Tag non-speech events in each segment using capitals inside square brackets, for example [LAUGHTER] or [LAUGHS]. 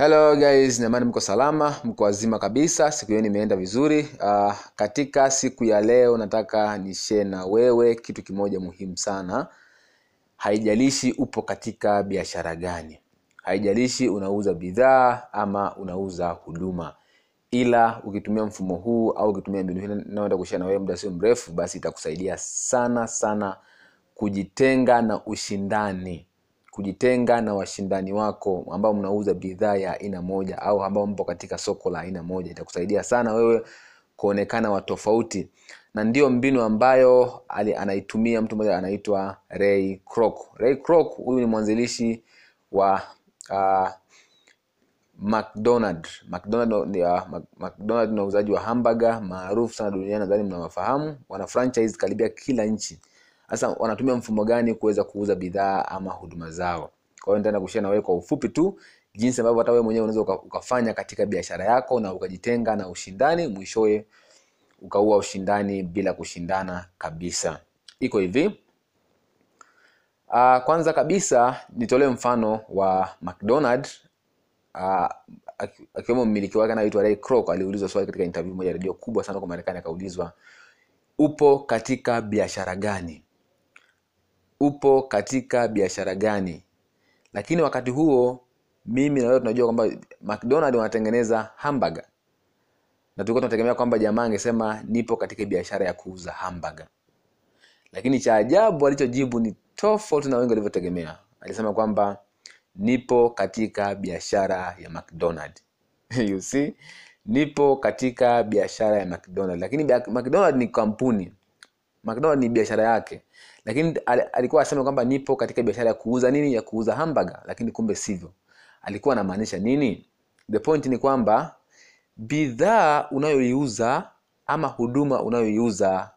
hello guys. Namani mko salama? Mko wazima kabisa. Siku hiyo nimeenda vizuri. Uh, katika siku ya leo nataka nishee na wewe kitu kimoja muhimu sana. Haijalishi upo katika biashara gani. Haijalishi unauza bidhaa ama unauza huduma. Ila ukitumia mfumo huu au ukitumia mbinu hii naenda kushia na wewe muda sio mrefu basi itakusaidia sana sana kujitenga na ushindani kujitenga na washindani wako ambao mnauza bidhaa ya aina moja au ambao mpo katika soko la aina moja. Itakusaidia sana wewe kuonekana wa tofauti. Na ndiyo mbinu ambayo ali, anaitumia mtu mmoja anaitwa ray kroc. Ray kroc huyu ni mwanzilishi wa uh, mcdonald. Mcdonald uh, mcdonald ni wauzaji wa hamburger maarufu sana duniani nadhani mnawafahamu. Wana franchise karibia kila nchi sasa wanatumia mfumo gani kuweza kuuza bidhaa ama huduma zao? Kwa hiyo nitaenda kushare na wewe kwa ufupi tu jinsi ambavyo hata wewe mwenyewe unaweza ukafanya katika biashara yako na ukajitenga na ushindani mwishowe ukaua ushindani bila kushindana kabisa. Iko hivi. Uh, kwanza kabisa nitolee mfano wa mcdonald. Uh, akiwemo mmiliki wake anaitwa ray kroc aliulizwa swali katika interview moja redio kubwa sana kwa marekani akaulizwa upo katika biashara gani upo katika biashara gani? Lakini wakati huo mimi na wewe tunajua kwamba mcdonald wanatengeneza hamburger. Na tulikuwa tunategemea kwamba jamaa angesema nipo katika biashara ya kuuza hamburger. Lakini cha ajabu alichojibu ni tofauti na wengi walivyotegemea. Alisema kwamba nipo katika biashara ya mcdonald. [LAUGHS] You see? Nipo katika biashara ya mcdonald. Lakini mcdonald ni kampuni. Mcdonald ni biashara yake lakini alikuwa asema kwamba nipo katika biashara ya kuuza nini? Ya kuuza hamburger. Lakini kumbe sivyo. Alikuwa anamaanisha nini? The point ni kwamba bidhaa unayoiuza ama huduma unayoiuza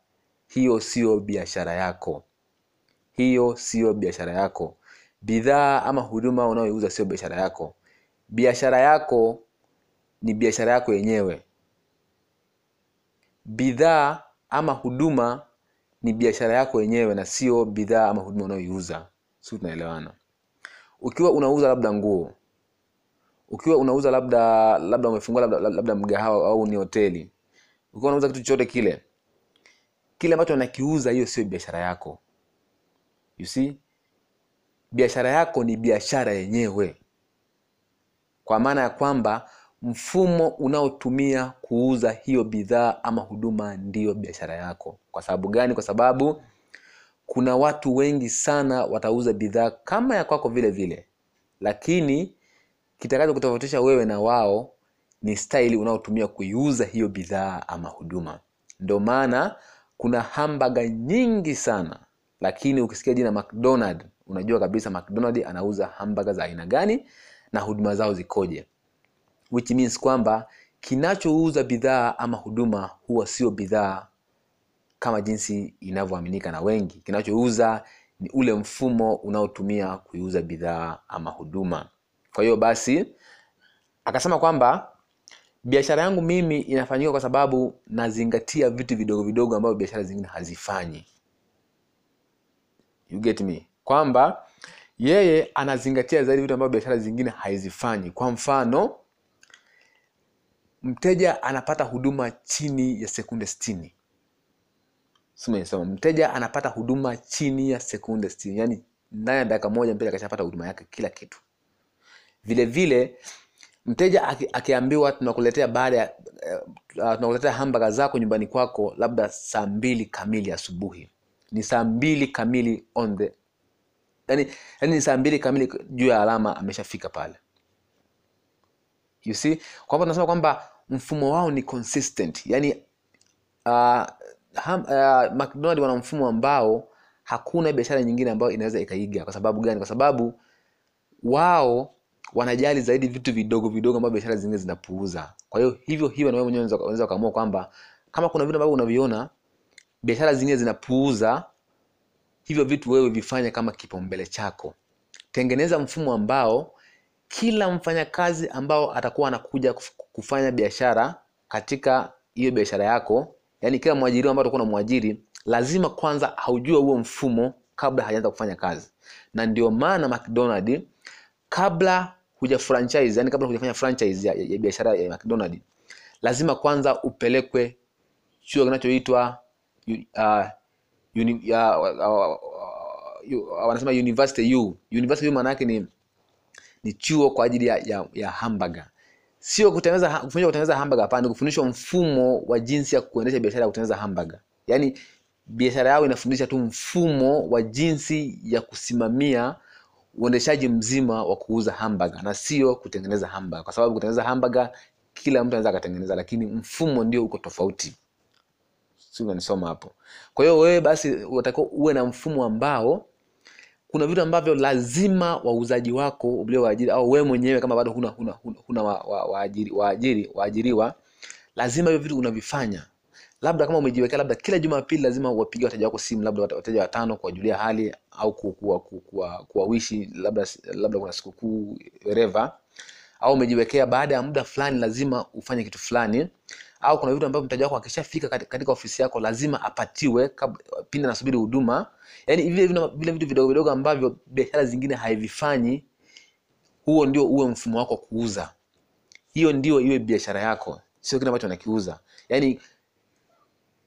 hiyo siyo biashara yako. Hiyo siyo biashara yako. Bidhaa ama huduma unayoiuza sio biashara yako. Biashara yako ni biashara yako yenyewe. Bidhaa ama huduma ni biashara yako yenyewe na sio bidhaa ama huduma unayoiuza. Si tunaelewana? Ukiwa unauza labda nguo ukiwa unauza labda labda umefungua labda, labda mgahawa au ni hoteli ukiwa unauza kitu chochote kile kile ambacho unakiuza hiyo sio biashara yako. You see? Biashara yako ni biashara yenyewe. Kwa maana ya kwamba mfumo unaotumia kuuza hiyo bidhaa ama huduma ndiyo biashara yako. Kwa sababu gani? Kwa sababu kuna watu wengi sana watauza bidhaa kama ya kwako vile vile. Lakini kitakacho kutofautisha wewe na wao ni staili unaotumia kuiuza hiyo bidhaa ama huduma. Ndio maana kuna hambaga nyingi sana. Lakini ukisikia jina mcdonald unajua kabisa mcdonald anauza hambaga za aina gani na huduma zao zikoje which means kwamba kinachouza bidhaa ama huduma huwa sio bidhaa kama jinsi inavyoaminika na wengi. Kinachouza ni ule mfumo unaotumia kuiuza bidhaa ama huduma. Kwa hiyo basi akasema kwamba biashara yangu mimi inafanyika kwa sababu nazingatia vitu vidogo vidogo ambavyo biashara zingine hazifanyi. You get me? Kwamba yeye anazingatia zaidi vitu ambavyo biashara zingine haizifanyi. Kwa mfano mteja anapata huduma chini ya sekunde stini sema mteja anapata huduma chini ya sekunde stini yaani ndani ya dakika moja mteja akashapata huduma yake kila kitu. Vile vile mteja akiambiwa tunakuletea baada ya uh, tunakuletea hambaga zako nyumbani kwako labda saa mbili kamili asubuhi. Ni saa mbili kamili on the yani, yani ni saa mbili kamili juu ya alama ameshafika pale. You see? Kwamba tunasema kwamba mfumo wao ni consistent. Yani uh, ham, uh, mcdonald wana mfumo ambao hakuna biashara nyingine ambayo inaweza ikaiga. Kwa sababu gani? Kwa sababu wao wanajali zaidi vitu vidogo vidogo ambavyo biashara zingine zinapuuza. Kwa hiyo hivyo hivyo na wewe mwenyewe unaweza ukaamua kwamba kama kuna vitu ambavyo unaviona biashara zingine zinapuuza hivyo vitu wewe vifanye kama kipaumbele chako. Tengeneza mfumo ambao kila mfanyakazi ambao atakuwa anakuja kufanya biashara katika hiyo biashara yako yani kila mwajiri ambao atakuwa na mwajiri lazima kwanza haujua huo mfumo kabla hajaanza kufanya kazi na ndio maana mcdonald kabla huja franchise yani kabla hujafanya franchise ya, ya, ya biashara ya McDonald lazima kwanza upelekwe chuo kinachoitwa uh, uni, uh, uh, uh, uh, uh, wanasema university U. University U maana yake ni ni chuo kwa ajili ya, ya, ya hamburger. Sio kutengeneza kufundishwa kutengeneza hamburger hapana kufundishwa mfumo wa jinsi ya kuendesha biashara ya kutengeneza hamburger. Yaani biashara yao inafundisha tu mfumo wa jinsi ya kusimamia uendeshaji mzima wa kuuza hamburger na sio kutengeneza hamburger. Kwa sababu kutengeneza hamburger kila mtu anaweza akatengeneza lakini mfumo ndio uko tofauti. Si unanisoma hapo. Kwa hiyo wewe basi unatakiwa uwe na mfumo ambao kuna vitu ambavyo lazima wauzaji wako uliowaajiri au wewe mwenyewe kama bado huna huna, huna, huna wa, wa, waajiri, waajiri, waajiriwa lazima hivyo vitu unavifanya. Labda kama umejiwekea labda kila jumapili lazima uwapige wateja wako simu labda wateja watano kuwajulia hali au ku- kuwa- ku- kuwa- kuwawishi labda labda kuna sikukuu wherever. Au umejiwekea baada ya muda fulani lazima ufanye kitu fulani au kuna vitu ambavyo mteja wako akishafika kati- katika ofisi yako lazima apatiwe pindi anasubiri huduma. Yaani vile vile vitu vidogo vidogo ambavyo biashara zingine haivifanyi huo ndio uwe mfumo wako wa kuuza. Hiyo ndio iwe biashara yako sio kile ambacho unakiuza. Yaani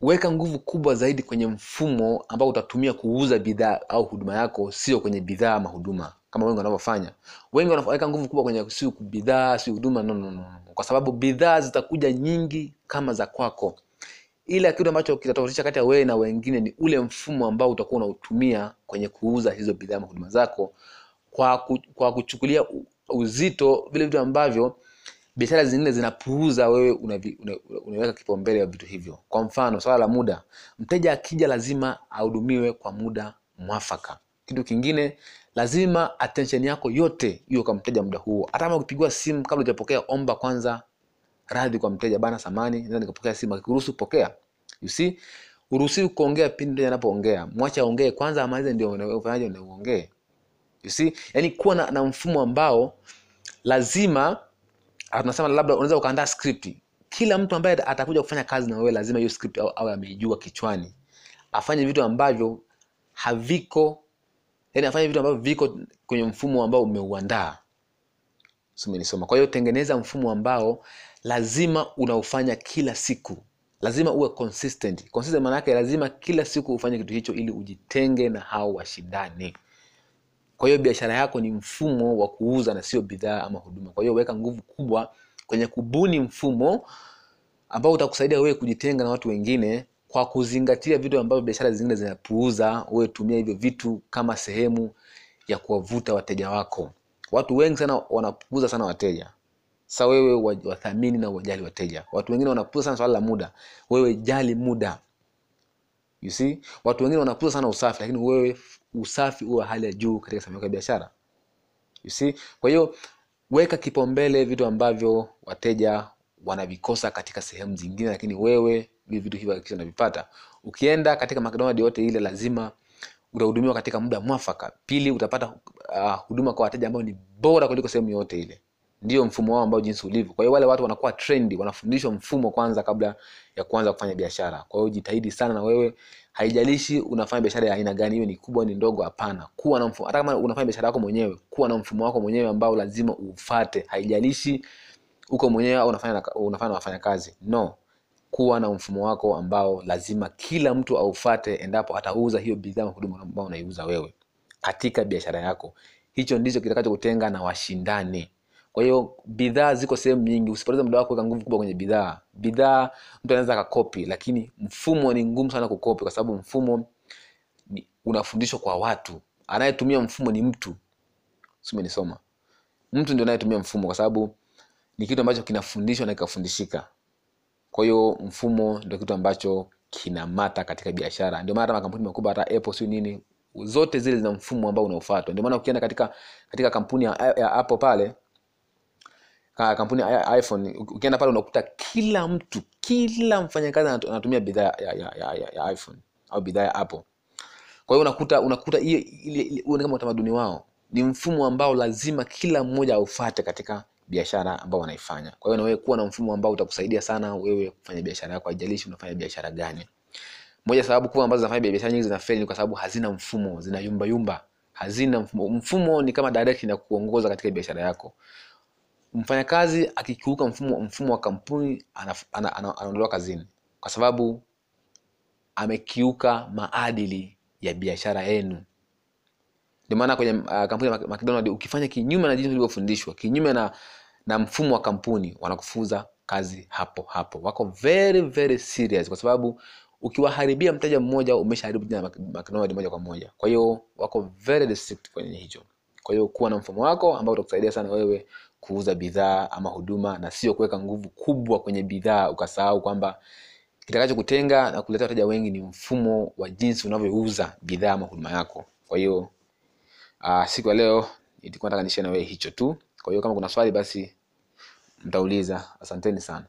weka nguvu kubwa zaidi kwenye mfumo ambao utatumia kuuza bidhaa au huduma yako sio kwenye bidhaa ama huduma kama wengi wanavyofanya wengi wanaweka nguvu kubwa kwenye sio bidhaa si huduma no, no, no. kwa sababu bidhaa zitakuja nyingi kama za kwako ila kitu ambacho kitatofautisha kati ya wewe na wengine ni ule mfumo ambao utakuwa unautumia kwenye kuuza hizo bidhaa ama huduma zako kwa, ku, kwa kuchukulia uzito vile vitu ambavyo biashara zingine zinapuuza wewe unaweka una- unaweka kipaumbele ya vitu hivyo. Kwa mfano swala la muda. Mteja akija lazima ahudumiwe kwa muda mwafaka. Kitu kingine lazima attention yako yote iwe kwa mteja muda huo. Hata kama ukipigiwa simu kabla hujapokea omba kwanza radhi kwa mteja bana samani naweza nikapokea simu. Akikuruhusu pokea. You see? Uruhusiwi kuongea pindi mteja anapoongea. Mwache aongee kwanza amalize ndio ufanyaji ndio uongee. You see? Yani kuwa na, na mfumo ambao lazima tunasema labda unaweza ukaandaa script. Kila mtu ambaye atakuja kufanya kazi na wewe lazima hiyo script awe ameijua kichwani. Afanye vitu ambavyo haviko yani afanye vitu ambavyo viko kwenye mfumo ambao umeuandaa. Umenisoma kwa hiyo tengeneza mfumo ambao lazima unaofanya kila siku. Lazima uwe consistent. Consistent maana yake lazima kila siku ufanye kitu hicho ili ujitenge na hao washindani kwa hiyo biashara yako ni mfumo wa kuuza na sio bidhaa ama huduma. Kwa hiyo weka nguvu kubwa kwenye kubuni mfumo ambao utakusaidia wewe kujitenga na watu wengine kwa kuzingatia vitu ambavyo biashara zingine zinapuuza wewe tumia hivyo vitu kama sehemu ya kuwavuta wateja wako. Watu wengi sana wanapuuza sana wateja. Sasa wewe wathamini na wajali wateja. Watu wengine wanapuuza sana swala la muda. Wewe jali muda you see? Watu wengine wanakuza sana usafi lakini wewe usafi uwe hali ya juu katika sehemu ya biashara. You see? Kwa hiyo weka kipaumbele vitu ambavyo wateja wanavikosa katika sehemu zingine lakini wewe vi vitu hivyo hakikisha unavipata. Ukienda katika mcdonald yote ile lazima utahudumiwa katika muda mwafaka. Pili utapata uh, huduma kwa wateja ambao ni bora kuliko sehemu yote ile ndio mfumo wao ambao jinsi ulivyo. Kwa hiyo wale watu wanakuwa trendi wanafundishwa mfumo kwanza kabla ya kuanza kufanya biashara. Kwa hiyo jitahidi sana na wewe haijalishi unafanya biashara ya aina gani iwe ni kubwa ni ndogo hapana. Kuwa na mfumo hata kama unafanya biashara yako mwenyewe kuwa na mfumo wako mwenyewe ambao lazima ufate haijalishi uko mwenyewe au unafanya na, unafanya na wafanyakazi. No. Kuwa na mfumo wako ambao lazima kila mtu aufate endapo atauza hiyo bidhaa huduma ambao unaiuza wewe katika biashara yako. Hicho ndicho kitakachokutenga na washindani kwa hiyo bidhaa ziko sehemu nyingi. Usipoteze muda wako weka nguvu kubwa kwenye bidhaa. Bidhaa mtu anaweza akakopi lakini mfumo ni ngumu sana kukopi kwa sababu mfumo ni- unafundishwa kwa watu. Anayetumia mfumo ni mtu. Simenisoma mtu ndio anayetumia mfumo kwa sababu ni kitu ambacho kinafundishwa na kikafundishika. Kwa hiyo mfumo ndio kitu ambacho kinamata katika biashara. Ndio maana makampuni makubwa hata apple siu nini zote zile zina mfumo ambao unaofuatwa. Ndio maana ukienda katika katika kampuni ya, ya apple pale kampuni ya iphone ukienda pale unakuta kila mtu kila mfanyakazi anatumia bidhaa ya, ya, ya, ya, ya iphone au bidhaa ya apple. Kwa hiyo unakuta unakuta hiyo ile kama utamaduni wao. Ni mfumo ambao lazima kila mmoja aufate katika biashara ambao wanaifanya. Kwa hiyo na wewe kuwa na mfumo ambao utakusaidia sana wewe kufanya biashara yako haijalishi unafanya biashara gani. Moja sababu kubwa ambazo zinafanya biashara nyingi zinafeli ni kwa sababu hazina mfumo zina yumba yumba. Hazina mfumo mfumo ni kama direct na kuongoza katika biashara yako mfanyakazi akikiuka mfumo, mfumo wa kampuni anaondolewa kazini. Kwa sababu amekiuka maadili ya biashara yenu. Ndio maana kwenye uh, kampuni ya McDonald's mcdonald ukifanya kinyume na jinsi ulivyofundishwa kinyume na na mfumo wa kampuni wanakufuza kazi hapo hapo. Wako very very serious kwa sababu ukiwaharibia mteja mmoja umeshaharibu jina la mcdonald moja kwa moja. Kwa hiyo wako very strict kwenye hicho. Kwa hiyo kuwa na mfumo wako ambao utakusaidia sana wewe kuuza bidhaa ama huduma na sio kuweka nguvu kubwa kwenye bidhaa ukasahau kwamba kitakacho kutenga na kuleta wateja wengi ni mfumo wa jinsi unavyouza bidhaa ama huduma yako. Kwa hiyo uh, siku ya leo nilikuwa nataka nishare na wewe hicho tu. Kwa hiyo kama kuna swali basi mtauliza. Asanteni sana